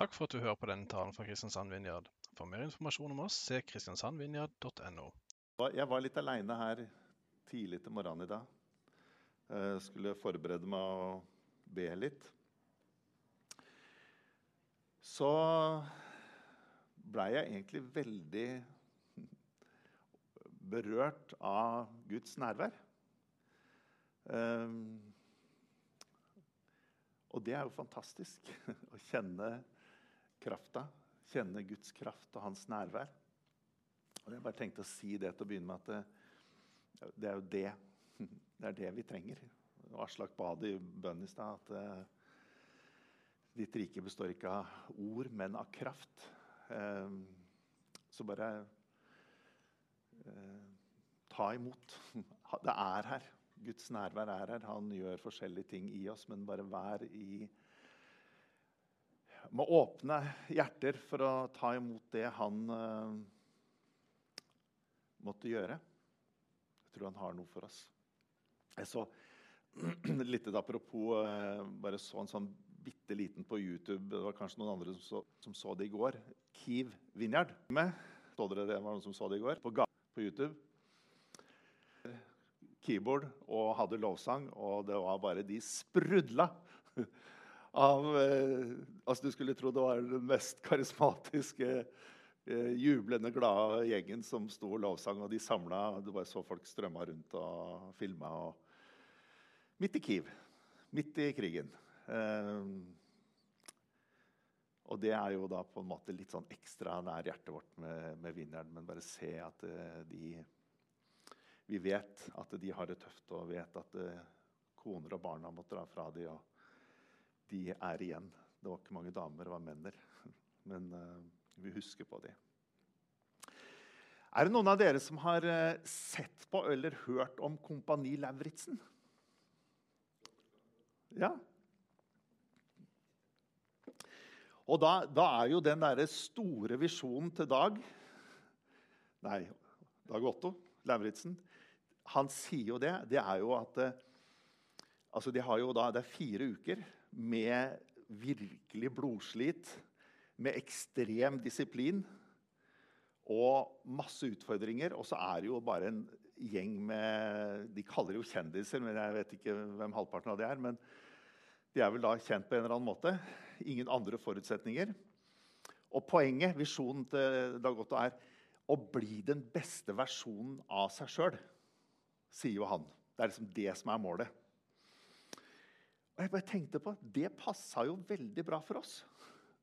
Takk for at du hører på denne talen fra Kristiansand Vinjard. For mer informasjon om oss, se kristiansandvinjard.no. Jeg var litt aleine her tidlig til morgenen i dag. Jeg skulle forberede meg og be litt. Så blei jeg egentlig veldig berørt av Guds nærvær. Um, og det er jo fantastisk å kjenne krafta. Kjenne Guds kraft og hans nærvær. Og Jeg bare tenkte å si det til å begynne med at det, det er jo det. Det er det vi trenger. Og Aslak ba det i bønn i stad at uh, ditt rike består ikke av ord, men av kraft. Uh, så bare ta imot. Det er her. Guds nærvær er her. Han gjør forskjellige ting i oss, men bare vær i Må åpne hjerter for å ta imot det han måtte gjøre. Jeg tror han har noe for oss. Jeg så litt apropos eh, bare så en sånn bitte liten på YouTube. Det var kanskje noen andre som så, som så det i går. Kiev Vinjard. Så dere det var noen som så det i går? På, på YouTube. Keyboard og hadde lovsang, og det var bare De sprudla av eh, Altså, du skulle tro det var den mest karismatiske Eh, jublende, glade gjengen som sto og lovsang, og de samla. Du bare så folk strømma rundt og filma. Midt i Kiev. Midt i krigen. Eh, og det er jo da på en måte litt sånn ekstra nær hjertet vårt med, med vinneren. Men bare se at de Vi vet at de har det tøft, og vet at koner og barna må dra fra dem, og de er igjen. Det var ikke mange damer, det var menner. Men vi husker på dem. Er det noen av dere som har eh, sett på eller hørt om Kompani Lauritzen? Ja. Og da, da, er jo den derre store visjonen til Dag Nei, Dag Otto Lauritzen. Han sier jo det. Det er jo at eh, altså de har jo da, Det er fire uker med virkelig blodslit med ekstrem disiplin og masse utfordringer. Og så er det jo bare en gjeng med De kaller jo kjendiser, men jeg vet ikke hvem halvparten av de er. Men de er vel da kjent på en eller annen måte. Ingen andre forutsetninger. Og poenget, visjonen til Dag Otto, er å bli den beste versjonen av seg sjøl, sier jo han. Det er liksom det som er målet. Og jeg bare tenkte på, Det passa jo veldig bra for oss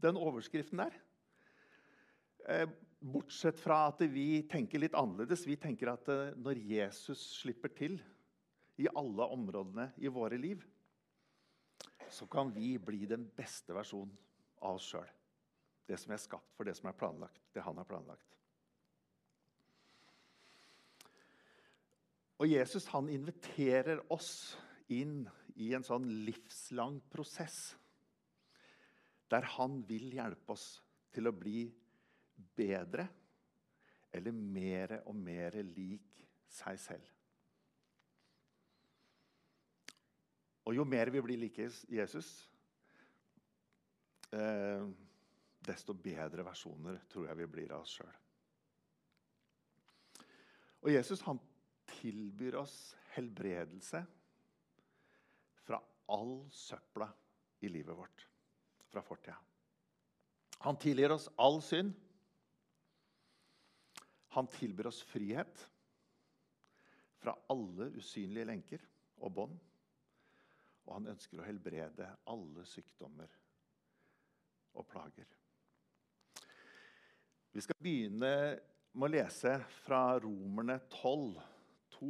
den overskriften der. Eh, bortsett fra at vi tenker litt annerledes. Vi tenker at eh, når Jesus slipper til i alle områdene i våre liv, så kan vi bli den beste versjonen av oss sjøl. Det som er skapt for det som er planlagt, det han har planlagt. Og Jesus han inviterer oss inn i en sånn livslang prosess der han vil hjelpe oss til å bli bedre eller mer og mer lik seg selv. Og jo mer vi blir like Jesus, eh, desto bedre versjoner tror jeg vi blir av oss sjøl. Og Jesus han tilbyr oss helbredelse all søpla i livet vårt fra fortida. Han tilgir oss all synd. Han tilbyr oss frihet fra alle usynlige lenker og bånd. Og han ønsker å helbrede alle sykdommer og plager. Vi skal begynne med å lese fra Romerne 12, 2,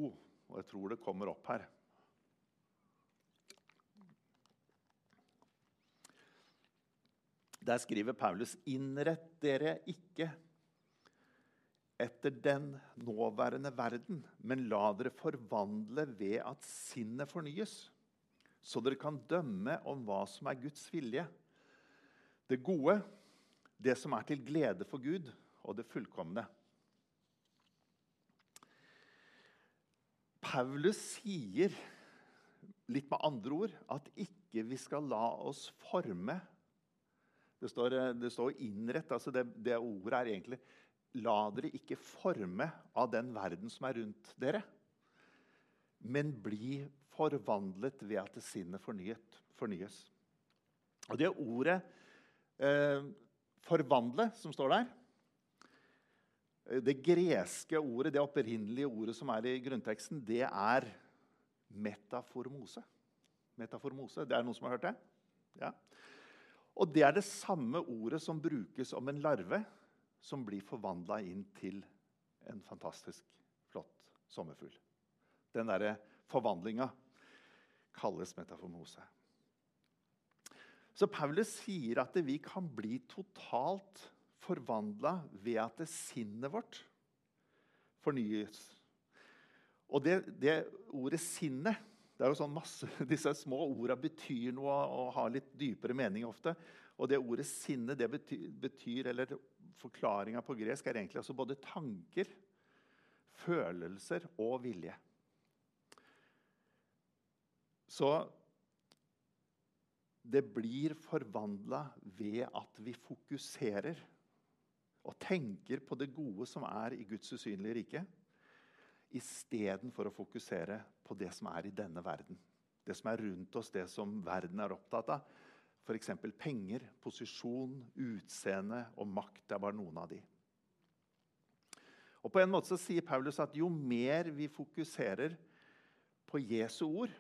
og jeg tror det kommer opp her. Der skriver Paulus.: Innrett dere ikke etter den nåværende verden, men la dere forvandle ved at sinnet fornyes, så dere kan dømme om hva som er Guds vilje, det gode, det som er til glede for Gud, og det fullkomne. Paulus sier litt med andre ord at ikke vi skal la oss forme Det står, eh, det står 'innrett'. altså det, det ordet er egentlig 'la dere ikke forme av den verden som er rundt dere', men bli forvandlet ved at sinnet fornyet, fornyes. Og det ordet eh, 'forvandle' som står der eh, Det greske ordet, det opprinnelige ordet som er i grunnteksten, det er metaformose. Metaformose. Det er noen som har hørt det? Ja. Og det er det samme ordet som brukes om en larve som blir forvandla inn til en fantastisk flott sommerfugl. Den derre forvandlinga kalles metaformose. Så Paulus sier at vi kan bli totalt forvandla ved at det sinnet vårt fornyes. Og det, det ordet 'sinnet' det er jo sånn masse, Disse små orda betyr noe og har litt dypere mening ofte. Og det ordet 'sinne' det betyr, betyr eller forklaringa på gresk er egentlig altså både tanker, følelser og vilje. Så det blir forvandla ved at vi fokuserer og tenker på det gode som er i Guds usynlige rike, istedenfor å fokusere på det som er i denne verden. Det som er rundt oss, det som verden er opptatt av. F.eks. penger, posisjon, utseende og makt. Det er bare noen av de. Og på en måte så sier Paulus at jo mer vi fokuserer på Jesu ord,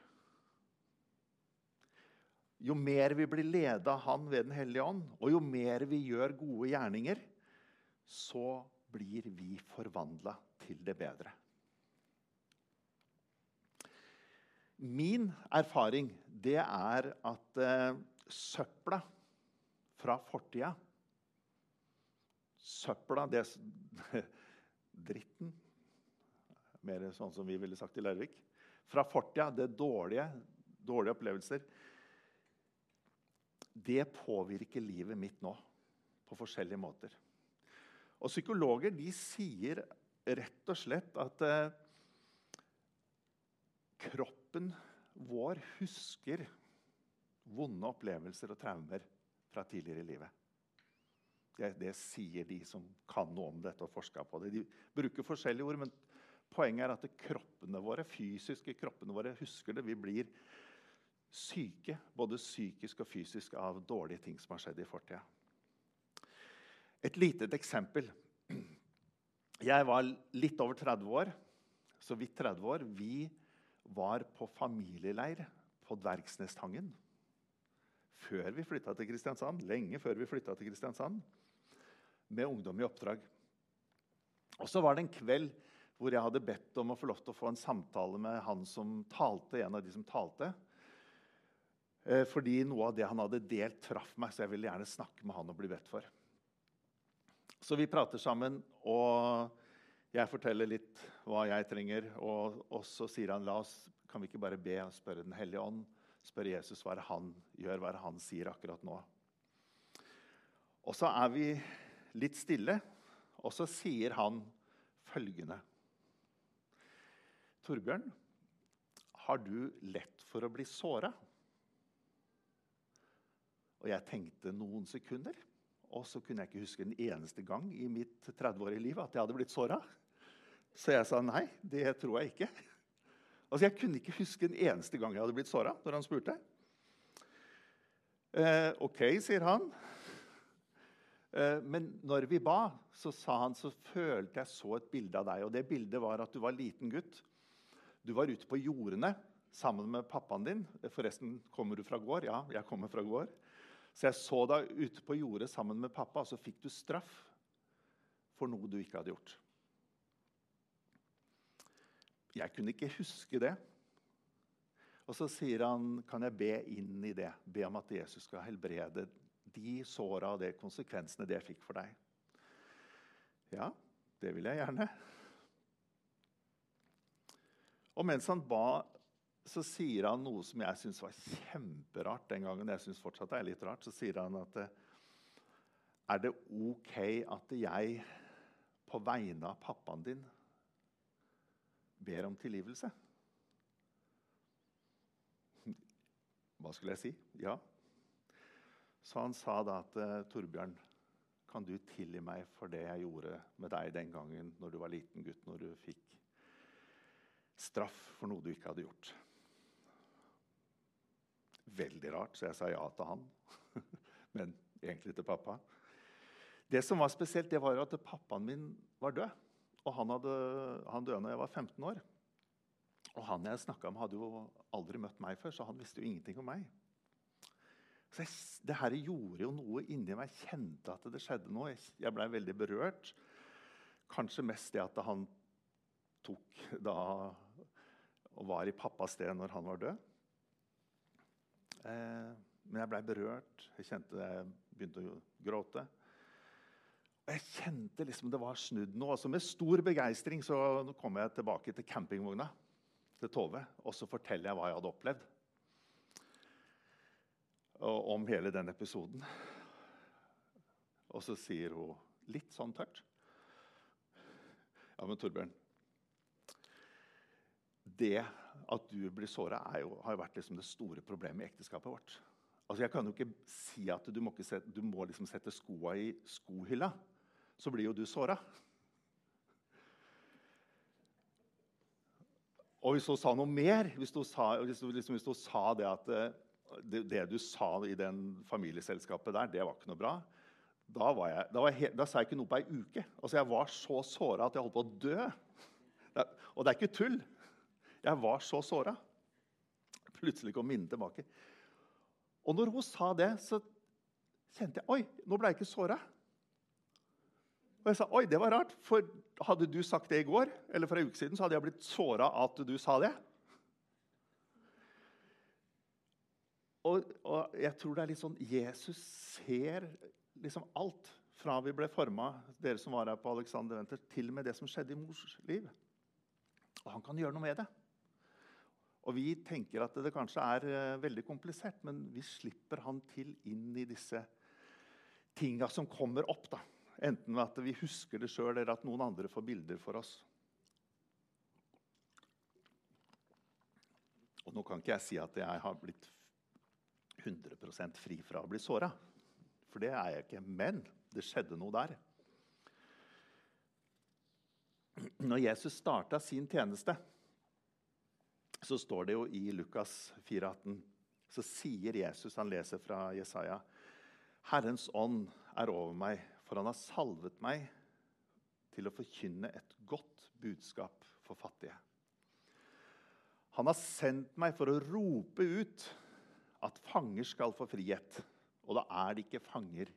jo mer vi blir ledet av Han ved Den hellige ånd, og jo mer vi gjør gode gjerninger, så blir vi forvandla til det bedre. Min erfaring det er at eh, søpla fra fortida Søpla, det Dritten Mer sånn som vi ville sagt i Larvik. Fra fortida, det dårlige, dårlige opplevelser Det påvirker livet mitt nå på forskjellige måter. Og Psykologer de sier rett og slett at eh, kroppen vår husker vonde opplevelser og traumer fra tidligere i livet. Det, det, sier de som kan noe om dette og forsker på det. De bruker forskjellige ord, men poenget er at kroppene våre, fysiske kroppene våre husker det. Vi blir syke, både psykisk og fysisk, av dårlige ting som har skjedd i fortida. Et lite eksempel. Jeg var litt over 30 år, så vidt 30 år. Vi var på familieleir på Dvergsnestangen før vi flytta til Kristiansand. Lenge før vi flytta til Kristiansand. Med ungdom i oppdrag. Og så var det en kveld hvor jeg hadde bedt om å få lov til å få en samtale med han som talte, en av de som talte. Eh, fordi noe av det han hadde delt, traff meg, så jeg ville gjerne snakke med han og bli bedt for. Så vi prater sammen, og jeg forteller litt hva jeg trenger, og, og så sier han la oss, kan vi ikke bare be og spørre Den hellige ånd? Spørre Jesus hva han gjør, hva han sier akkurat nå? Og så er vi litt stille, og så sier han følgende Torbjørn, har du lett for å bli såra? Og jeg tenkte noen sekunder. Og så kunne jeg ikke huske en eneste gang i mitt 30-årige liv at jeg hadde blitt såra. Så jeg sa nei, det tror jeg ikke. Altså, Jeg kunne ikke huske en eneste gang jeg hadde blitt såra når han spurte. Eh, OK, sier han. Eh, men når vi ba, så sa han, så følte jeg så et bilde av deg. Og det bildet var at du var liten gutt. Du var ute på jordene sammen med pappaen din. Forresten, kommer du fra gård? Ja, jeg kommer fra gård. Så jeg så deg ute på jordet sammen med pappa, og så fikk du straff for noe du ikke hadde gjort. Jeg kunne ikke huske det. Og så sier han, kan jeg be inn i det? Be om at Jesus skal helbrede de såra og de konsekvensene det fikk for deg. Ja, det vil jeg gjerne. Og mens han ba så sier han noe som jeg syns var kjemperart den gangen. jeg synes fortsatt det er litt rart, Så sier han at eh, er det OK at jeg på vegne av pappaen din ber om tilgivelse? Hva skulle jeg si? Ja. Så han sa da at eh, Torbjørn, kan du tilgi meg for det jeg gjorde med deg den gangen når du var liten gutt, når du fikk straff for noe du ikke hadde gjort? Veldig rart, så jeg sa ja til han. Men egentlig til pappa. Det som var spesielt, det var at pappaen min var død. Og han, hadde, han døde da jeg var 15 år. Og han jeg snakka med, hadde jo aldri møtt meg før, så han visste jo ingenting om meg. Så jeg, det her gjorde jo noe inni meg. Jeg kjente at det skjedde noe. Jeg, jeg blei veldig berørt. Kanskje mest det at han tok da og var i pappas sted når han var død. Eh, men jeg blei berørt. Jeg kjente jeg begynte å gråte. Og jeg kjente liksom det var snudd noe. Altså med stor begeistring så kom jeg tilbake til campingvogna til Tove og så forteller jeg hva jeg hadde opplevd. Og om hele den episoden. Og så sier hun litt sånn tørt Ja, men Torbjørn Det at du blir såra, har jo vært liksom det store problemet i ekteskapet vårt. Altså, Jeg kan jo ikke si at du må, sette, du må liksom sette skoa i skohylla så blir jo du såra. Og hvis hun sa noe mer, hvis hun sa, liksom, sa det at eh, det, det, du sa i den familieselskapet der, det var ikke noe bra, da, jeg, da, jeg, da sa jeg ikke noe på ei uke. Altså, Jeg var så såra at jeg holdt på å dø. Og det er ikke tull. Jeg var så såra. Plutselig kom minnet tilbake. Og når hun sa det, så kjente jeg Oi, nå ble jeg ikke såra. Og jeg sa oi, det var rart, for hadde du sagt det i går, eller for en uke siden, så hadde jeg blitt såra at du sa det. Og, og, jeg tror det er litt sånn Jesus ser liksom alt fra vi ble forma, dere som var her på Alexander Wenter, til og med det som skjedde i mors liv. Og han kan gjøre noe med det. Og Vi tenker at det kanskje er uh, veldig komplisert, men vi slipper han til inn i disse tinga som kommer opp. da. Enten at vi husker det sjøl, eller at noen andre får bilder for oss. Og Nå kan ikke jeg si at jeg har blitt 100% fri fra å bli såra. For det er jeg ikke. Men det skjedde noe der. Når Jesus starta sin tjeneste, så står det jo i Lukas 4,18 Så sier Jesus, han leser fra Jesaja, Herrens ånd er over meg for han har salvet meg til å forkynne et godt budskap for fattige. Han har sendt meg for å rope ut at fanger skal få frihet. Og da er det ikke fanger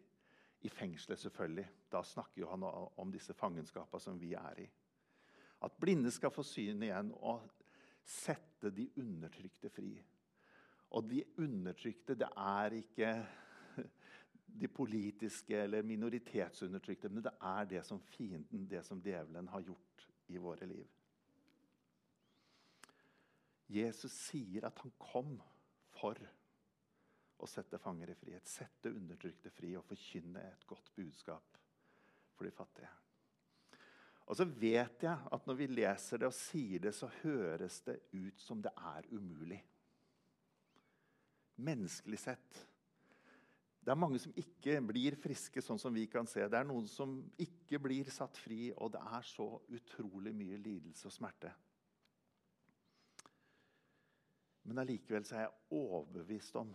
i fengselet, selvfølgelig. Da snakker han om disse fangenskapene som vi er i. At blinde skal få syn igjen og sette de undertrykte fri. Og de undertrykte, det er ikke de politiske eller minoritetsundertrykte, men det er det som fienden, det som djevelen, har gjort i våre liv. Jesus sier at han kom for å sette fanger i frihet, sette undertrykte fri og forkynne et godt budskap for de fattige. Og så vet jeg at når vi leser det og sier det, så høres det ut som det er umulig. Menneskelig sett det er mange som ikke blir friske, sånn som vi kan se. Det er noen som ikke blir satt fri, og det er så utrolig mye lidelse og smerte. Men allikevel er jeg overbevist om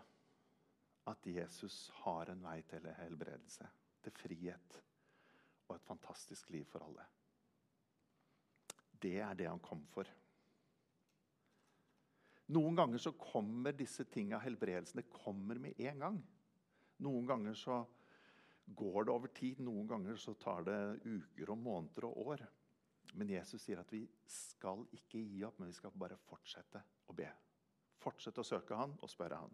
at Jesus har en vei til helbredelse, til frihet og et fantastisk liv for alle. Det er det han kom for. Noen ganger så kommer disse tinga, helbredelsene, kommer med en gang. Noen ganger så går det over tid, noen ganger så tar det uker og måneder og år. Men Jesus sier at vi skal ikke gi opp, men vi skal bare fortsette å be. Fortsette å søke Han og spørre Han.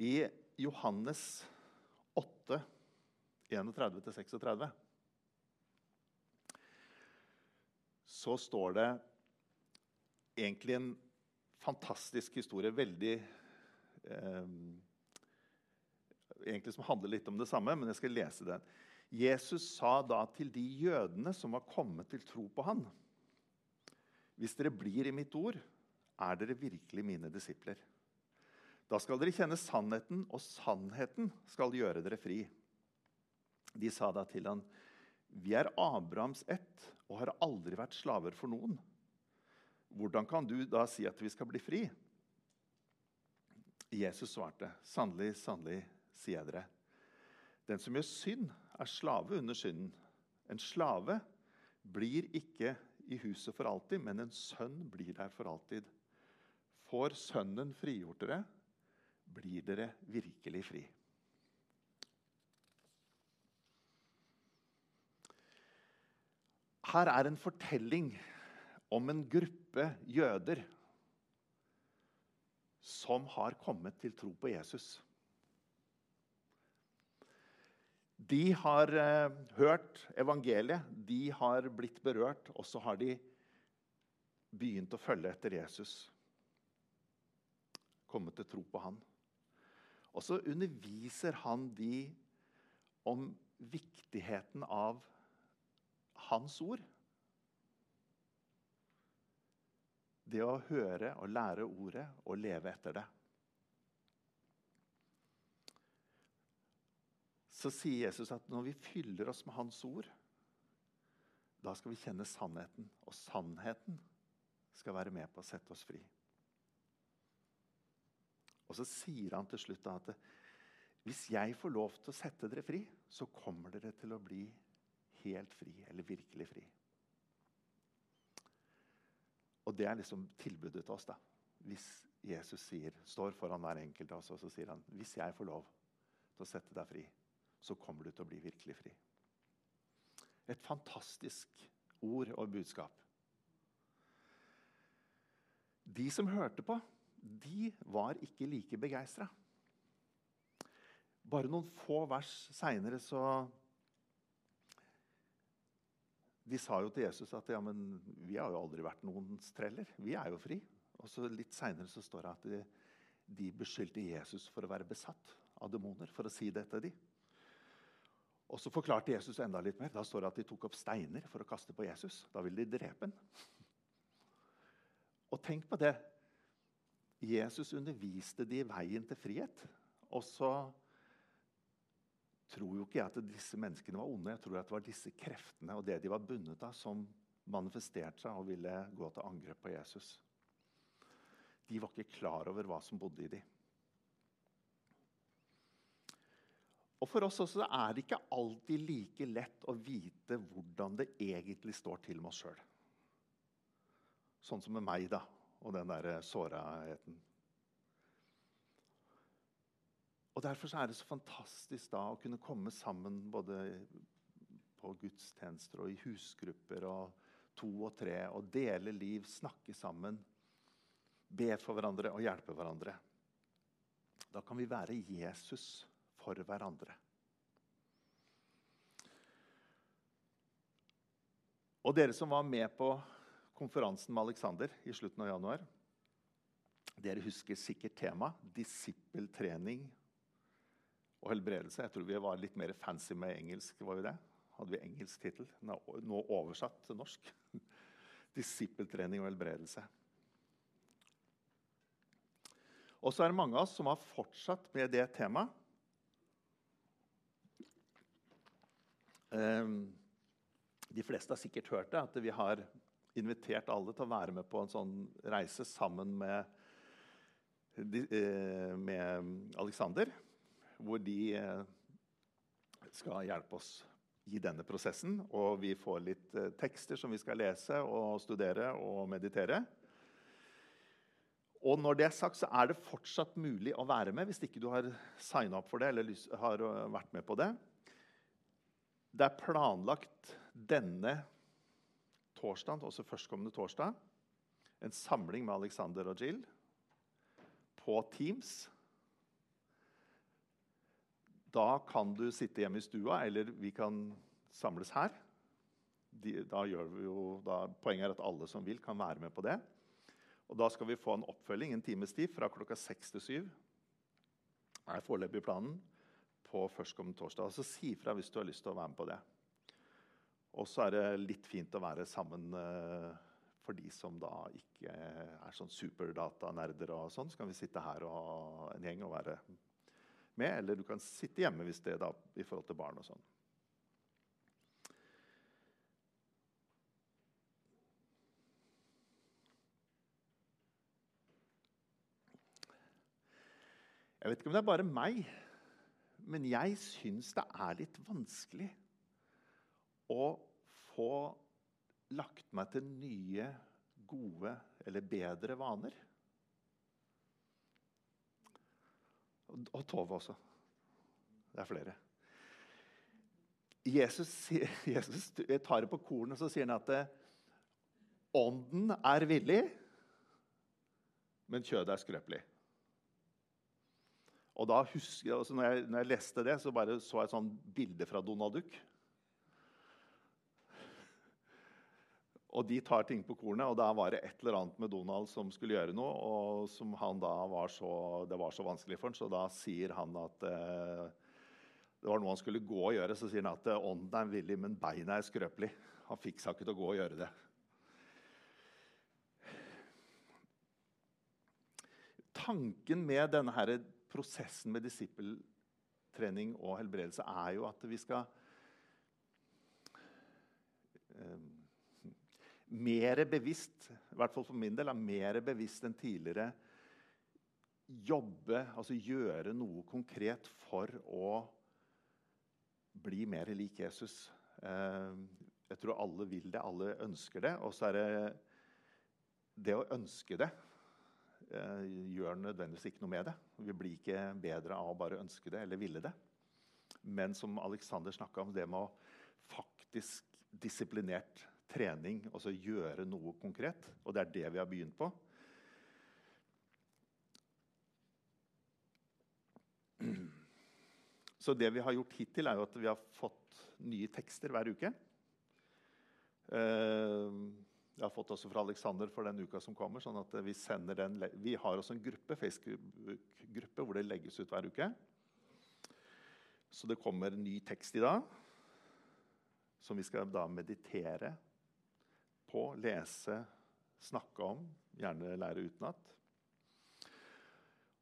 I Johannes 8, 31-36 så står det egentlig en fantastisk historie. Veldig eh, egentlig som handler litt om det samme, men jeg skal lese den. Jesus sa da til de jødene som var kommet til tro på han, Hvis dere blir i mitt ord, er dere virkelig mine disipler. Da skal dere kjenne sannheten, og sannheten skal gjøre dere fri. De sa da til han, Vi er Abrahams ett og har aldri vært slaver for noen. Hvordan kan du da si at vi skal bli fri? Jesus svarte, Sannelig, sannelig, sier jeg dere. Den som gjør synd, er slave under synden. En slave blir ikke i huset for alltid, men en sønn blir der for alltid. Får Sønnen frigjort dere, blir dere virkelig fri. Her er en fortelling om en gruppe jøder som har kommet til tro på Jesus. De har eh, hørt evangeliet, de har blitt berørt, og så har de begynt å følge etter Jesus. Kommet til tro på han. Og så underviser han de om viktigheten av hans ord. Det å høre og lære ordet og leve etter det. Så sier Jesus at når vi fyller oss med Hans ord, da skal vi kjenne sannheten. Og sannheten skal være med på å sette oss fri. Og så sier han til slutt at hvis jeg får lov til å sette dere fri, så kommer dere til å bli helt fri, eller virkelig fri. Og det er liksom tilbudet til oss. da. Hvis Jesus sier, står foran hver enkelt av oss og så sier han, hvis jeg får lov til å sette deg fri, så kommer du til å bli virkelig fri. Et fantastisk ord og budskap. De som hørte på, de var ikke like begeistra. Bare noen få vers seinere så De sa jo til Jesus at ja, men vi har jo aldri vært noens treller. Vi er jo fri. Og så Litt seinere står det at de, de beskyldte Jesus for å være besatt av demoner. for å si det til de. Og så forklarte Jesus enda litt mer. Da står det at de tok opp steiner for å kaste på Jesus. Da ville de drepe ham. Og tenk på det. Jesus underviste de veien til frihet. Og så tror jo ikke jeg at disse menneskene var onde. Jeg tror at det var disse kreftene og det de var bundet av, som manifesterte seg og ville gå til angrep på Jesus. De var ikke klar over hva som bodde i dem. Og For oss også er det ikke alltid like lett å vite hvordan det egentlig står til med oss sjøl. Sånn som med meg da, og den der såraheten. Og Derfor er det så fantastisk da å kunne komme sammen både på gudstjenester og i husgrupper og to og tre og dele liv, snakke sammen, be for hverandre og hjelpe hverandre. Da kan vi være Jesus for hverandre. Og dere som var med på konferansen med Alexander i slutten av januar, dere husker sikkert temaet disippeltrening og helbredelse. Jeg tror vi var litt mer fancy med engelsk. var vi det? Hadde vi engelsk tittel? Nå oversatt til norsk. Disippeltrening og helbredelse. Og så er det mange av oss som har fortsatt med det temaet. Ehm, de fleste har sikkert hørt det, at vi har invitert alle til å være med på en sånn reise sammen med, eh, med Alexander. Hvor de eh, skal hjelpe oss i denne prosessen. Og vi får litt eh, tekster som vi skal lese og studere og meditere. Og når det er sagt, så er det fortsatt mulig å være med hvis ikke du har signa opp for det eller har vært med på det. Det er planlagt denne torsdagen, også førstkommende torsdag, en samling med Alexander og Jill på Teams. Da kan du sitte hjemme i stua, eller vi kan samles her. De, da gjør vi jo, da, poenget er at alle som vil, kan være med på det. Og Da skal vi få en oppfølging en times tid fra klokka seks til syv. er foreløpig planen på førstkommende torsdag. Så si fra hvis du har lyst til å være med på det. Og så er det litt fint å være sammen uh, for de som da ikke er sånn superdatanerder og sånn, så kan vi sitte her og en gjeng og være med. Eller du kan sitte hjemme hvis det da, i forhold til barn og sånn. Jeg vet ikke om det er bare meg, men jeg syns det er litt vanskelig å få lagt meg til nye, gode eller bedre vaner. Og Tove også. Det er flere. Jesus, Jesus tar det på kornet og så sier han at eh, ånden er villig, men kjødet er skrøpelig. Og da husker jeg, altså når, jeg, når jeg leste det, så bare så jeg et sånt bilde fra Donald Duck. Og de tar ting på kornet, og da var det et eller annet med Donald som skulle gjøre noe. og som han da var så, Det var så vanskelig for han, så da sier han at eh, det var noe han skulle gå og gjøre. Så sier han at eh, ånden er villig, men beina er skrøpelig. Han fikk seg ikke til å gå og gjøre det. Tanken med denne her prosessen med disippeltrening og helbredelse er jo at vi skal eh, mer bevisst, i hvert fall for min del, er mer bevisst enn tidligere jobbe, altså gjøre noe konkret for å bli mer lik Jesus. Eh, jeg tror alle vil det, alle ønsker det. Og så er det det å ønske det Eh, gjør nødvendigvis ikke noe med det. Vi blir ikke bedre av å bare ønske det eller ville det. Men som Alexander snakka om, det med å faktisk disiplinert trening, altså gjøre noe konkret. Og det er det vi har begynt på. Så det vi har gjort hittil, er jo at vi har fått nye tekster hver uke. Uh, jeg har fått også fra Alexander for den uka som kommer. sånn at Vi sender den, vi har også en gruppe, Facebook-gruppe hvor det legges ut hver uke. Så det kommer ny tekst i dag som vi skal da meditere på, lese, snakke om, gjerne lære utenat.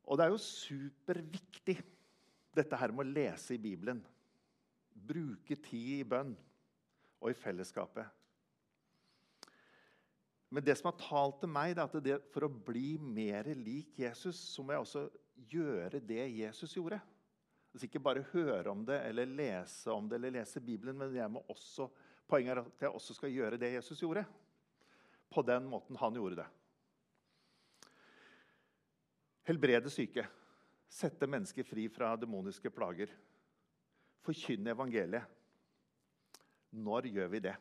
Og det er jo superviktig, dette her med å lese i Bibelen. Bruke tid i bønn og i fellesskapet. Men det som har talt til meg, er at det, for å bli mer lik Jesus, så må jeg også gjøre det Jesus gjorde. Altså ikke bare høre om det eller lese om det eller lese Bibelen, men jeg må også, poenget er at jeg også skal gjøre det Jesus gjorde. På den måten han gjorde det. Helbrede syke. Sette mennesker fri fra demoniske plager. Forkynne evangeliet. Når gjør vi det?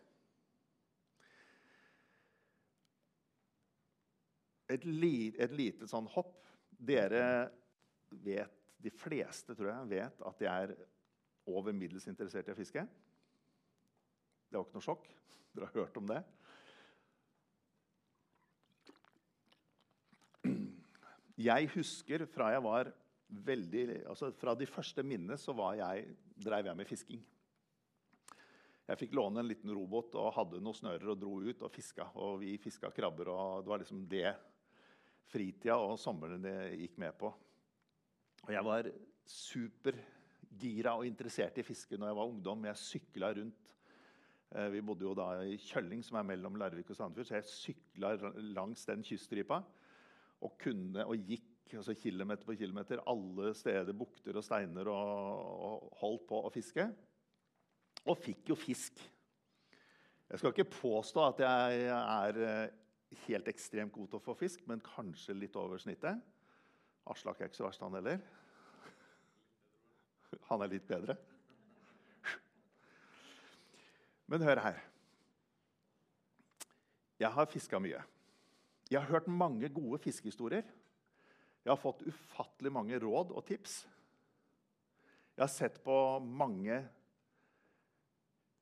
et, li, et lite sånn hopp. Dere vet, de fleste tror jeg, vet at jeg er over middels interessert i å fiske. Det var ikke noe sjokk. Dere har hørt om det. Jeg husker fra jeg var veldig, altså fra de første minnene så jeg, drev jeg med fisking. Jeg fikk låne en liten robåt og hadde noen snører og dro ut og fiska. Og vi fiska krabber, og det var liksom det fritida og sommeren det gikk med på. Og jeg var supergira og interessert i fiske når jeg var ungdom. Jeg sykla rundt. Eh, vi bodde jo da i Kjølling, som er mellom Larvik og Sandefjord. Så jeg sykla langs den kyststripa og, kunne, og gikk altså kilometer på kilometer alle steder, bukter og steiner, og, og holdt på å fiske. Og fikk jo fisk. Jeg skal ikke påstå at jeg er eh, helt ekstremt god til å få fisk, men kanskje litt over snittet. Aslak er ikke så verst, han heller. Han er litt bedre. Men hør her. Jeg har fiska mye. Jeg har hørt mange gode fiskehistorier. Jeg har fått ufattelig mange råd og tips. Jeg har sett på mange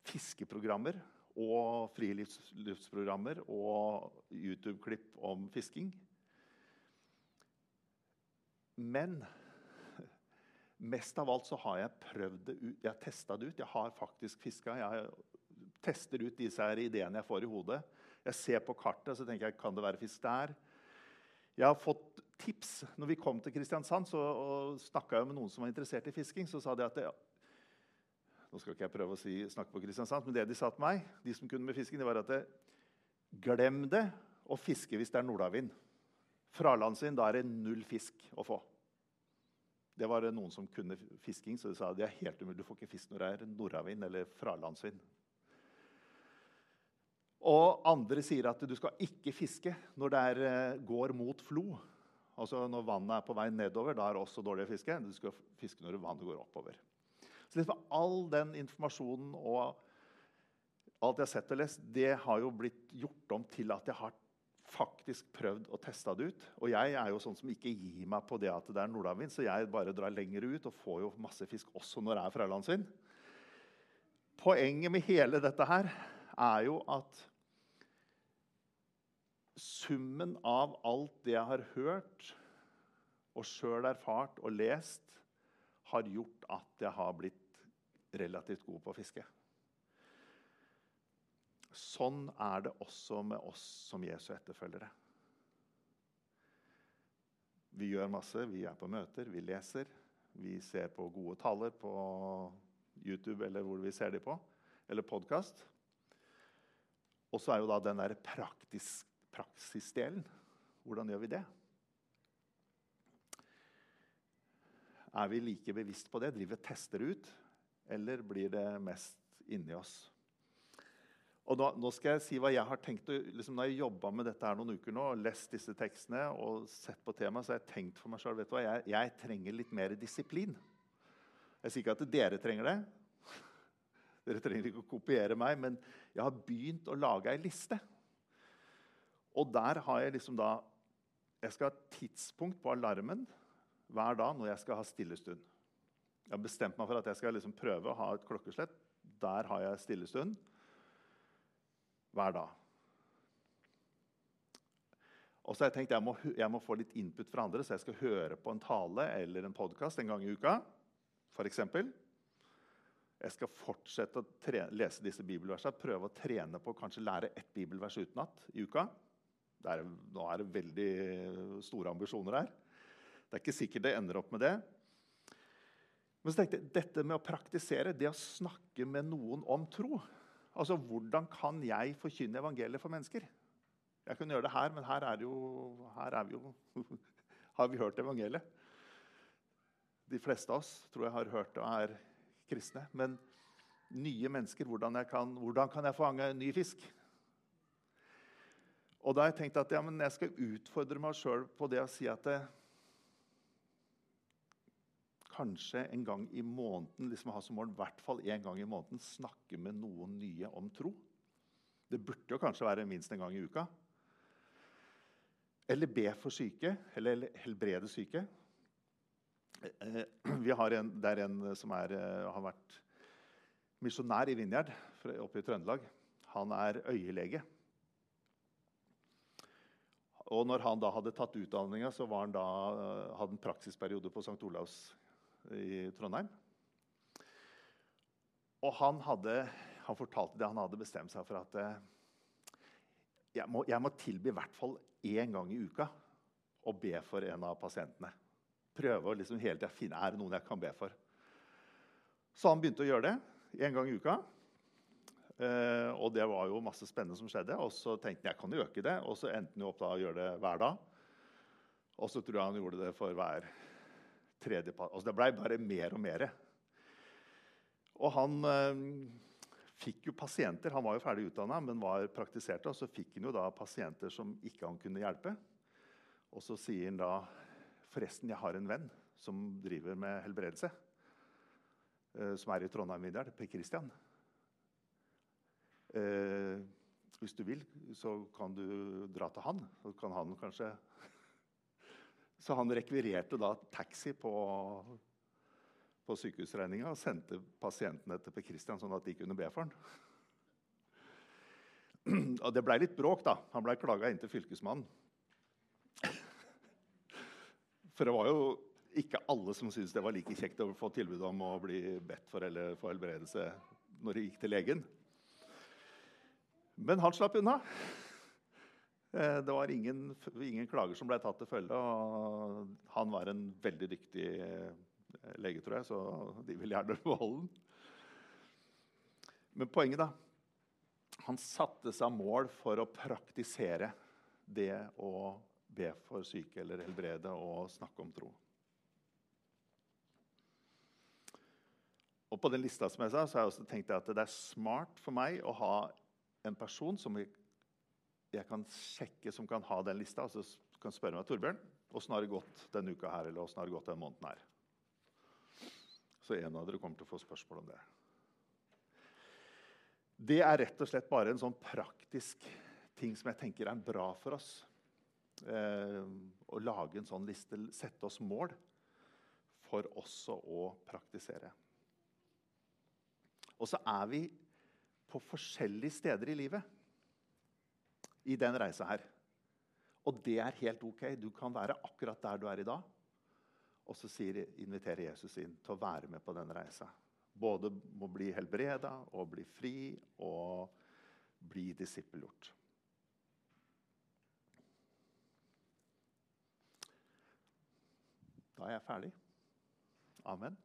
fiskeprogrammer og friluftsprogrammer og YouTube-klipp om fisking. Men mest av alt så har jeg prøvd det ut. Jeg har testa det ut. Jeg har faktisk fiska. Jeg tester ut disse her ideene jeg får i hodet. Jeg ser på kartet så tenker jeg, kan det være fisk der. Jeg har fått tips. Når vi kom til Kristiansand så, og snakka med noen som var interessert i fisking, så sa de at det, Nå skal ikke jeg prøve å si, snakke på Kristiansand, men det de sa til meg, de som kunne med fisking, det var at det, glem det å fiske hvis det er nordavind. Fralandsvind, da er det null fisk å få. Det var noen som kunne fisking, så de sa det er helt umulig. Du får ikke fisk når det er nordavind eller fralandsvind. Og andre sier at du skal ikke fiske når det er, eh, går mot flo. Altså Når vannet er på vei nedover, da er det også dårlig å fiske. Du skal fiske når vannet går oppover. Så liksom All den informasjonen og alt jeg har sett og lest, det har jo blitt gjort om til at jeg har faktisk prøvd å teste det ut. Og jeg er jo sånn som ikke gir meg på det at det er nordavind, så jeg bare drar lenger ut og får jo masse fisk også når det er fra landsvind. Poenget med hele dette her er jo at summen av alt det jeg har hørt og sjøl erfart og lest, har gjort at jeg har blitt relativt god på å fiske. Sånn er det også med oss som Jesu etterfølgere. Vi gjør masse. Vi er på møter, vi leser. Vi ser på gode taler på YouTube eller hvor vi ser dem på, eller podkast. Og så er jo da den der praktisk praksisdelen. Hvordan gjør vi det? Er vi like bevisst på det? Driver tester ut? Eller blir det mest inni oss? Og da, nå skal jeg si hva jeg har tenkt. Liksom, når jeg jobba med dette her noen uker nå, og lest disse tekstene og sett på temaet, så har jeg tenkt for meg sjøl jeg, jeg trenger litt mer disiplin. Jeg sier ikke at dere trenger det. Dere trenger ikke å kopiere meg, men jeg har begynt å lage ei liste. Og der har jeg liksom da Jeg skal ha tidspunkt på alarmen hver dag når jeg skal ha stillestund. Jeg har bestemt meg for at jeg skal liksom prøve å ha et klokkeslett. Der har jeg stillestund hver dag. Og så har jeg tenkt jeg jeg må få litt input fra andre, så jeg skal høre på en tale eller en podkast en gang i uka. For eksempel. jeg skal fortsette å trene, lese disse bibelversene, prøve å trene på å kanskje lære ett bibelvers utenat i uka. Er, nå er det veldig store ambisjoner her. Det er ikke sikkert det ender opp med det. Men så tenkte jeg, dette med å praktisere, det å snakke med noen om tro Altså, Hvordan kan jeg forkynne evangeliet for mennesker? Jeg kunne gjøre det her, men her er, jo, her er vi jo Har vi hørt evangeliet? De fleste av oss tror jeg har hørt og er kristne. Men nye mennesker, hvordan, kan, hvordan kan jeg fange ny fisk? Og da har jeg tenkt at ja, jeg skal utfordre meg sjøl på det å si at det, kanskje en gang i måneden liksom ha som mål, i hvert fall en gang i måneden, snakke med noen nye om tro. Det burde jo kanskje være minst en gang i uka. Eller be for syke, eller helbrede syke. Eh, vi har en, det er en som er, eh, har vært misjonær i Vinjard oppe i Trøndelag. Han er øyelege. Og når han da hadde tatt utdanninga, så han da, eh, hadde en praksisperiode på St. Olavs i Trondheim. Og han, hadde, han fortalte det han hadde bestemt seg for at eh, jeg må, jeg må tilby i hvert fall én gang i uka å be for en av pasientene. Prøve å liksom hele tida finne er det noen jeg kan be for. Så han begynte å gjøre det én gang i uka. Uh, og det var jo masse spennende som skjedde. Og så tenkte han jeg kan jo øke det. Og så endte han opp da å gjøre det hver dag. Og så tror jeg han gjorde det for hver tredje Altså det blei bare mer og mer. Og han uh, fikk jo pasienter. Han var jo ferdig utdanna, men var praktiserte. Og så fikk han jo da pasienter som ikke han kunne hjelpe. Og så sier han da Forresten, jeg har en venn som driver med helbredelse. Uh, som er i Trondheim videre, Per Christian. Eh, hvis du vil, så kan du dra til han. Så kan han kanskje Så han rekvirerte da taxi på, på sykehusregninga og sendte pasientene til Per Christian sånn at de kunne be for han. Og det blei litt bråk, da. Han blei klaga inn til Fylkesmannen. For det var jo ikke alle som syntes det var like kjekt å få tilbud om å bli bedt for eller få helbredelse når de gikk til legen. Men han slapp unna. Eh, det var ingen, ingen klager som ble tatt til følge. og Han var en veldig dyktig eh, lege, tror jeg, så de vil gjerne beholde den. Men poenget, da Han satte seg mål for å praktisere det å be for syke eller helbrede og snakke om tro. Og på den lista som jeg sa, så har jeg også tenkt at det er smart for meg å ha en person som jeg kan sjekke, som kan ha den lista. Altså kan spørre meg Torbjørn, åssen har det gått denne uka her, eller åssen har det gått denne måneden her. Så en av dere kommer til å få spørsmål om det. Det er rett og slett bare en sånn praktisk ting som jeg tenker er bra for oss. Eh, å lage en sånn liste, sette oss mål for også å praktisere. Og så er vi på forskjellige steder i livet i den reisa her. Og det er helt OK. Du kan være akkurat der du er i dag. Og så sier, inviterer Jesus inn til å være med på den reisa. Både må bli helbreda og bli fri og bli disippelgjort. Da er jeg ferdig. Amen.